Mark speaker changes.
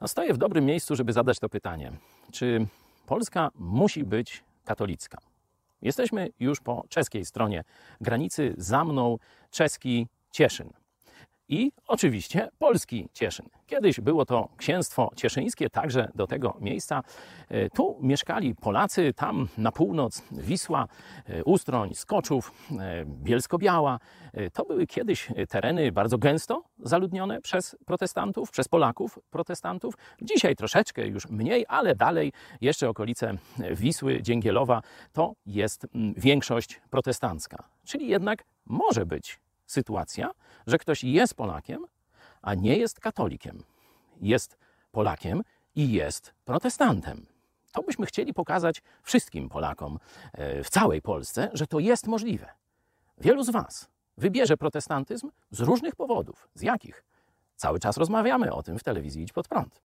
Speaker 1: No, stoję w dobrym miejscu, żeby zadać to pytanie. Czy Polska musi być katolicka? Jesteśmy już po czeskiej stronie granicy. Za mną czeski Cieszyn. I oczywiście polski Cieszyn. Kiedyś było to księstwo cieszyńskie, także do tego miejsca. E, Tu mieszkali Polacy, tam na północ Wisła, e, Ustroń, Skoczów, e, Bielsko-Biała. To były kiedyś tereny bardzo gęsto zaludnione przez protestantów, przez Polaków protestantów. Dzisiaj troszeczkę już mniej, ale dalej jeszcze okolice Wisły, Dzięgielowa to jest mm, większość protestancka. Czyli jednak może być sytuacja, że ktoś jest Polakiem, a nie jest katolikiem. Jest Polakiem i jest protestantem. To byśmy chcieli pokazać wszystkim Polakom e, w całej Polsce, że to jest możliwe. Wielu z Was wybierze protestantyzm z różnych powodów. Z jakich? Cały czas rozmawiamy o tym w telewizji Idź Pod Prąd.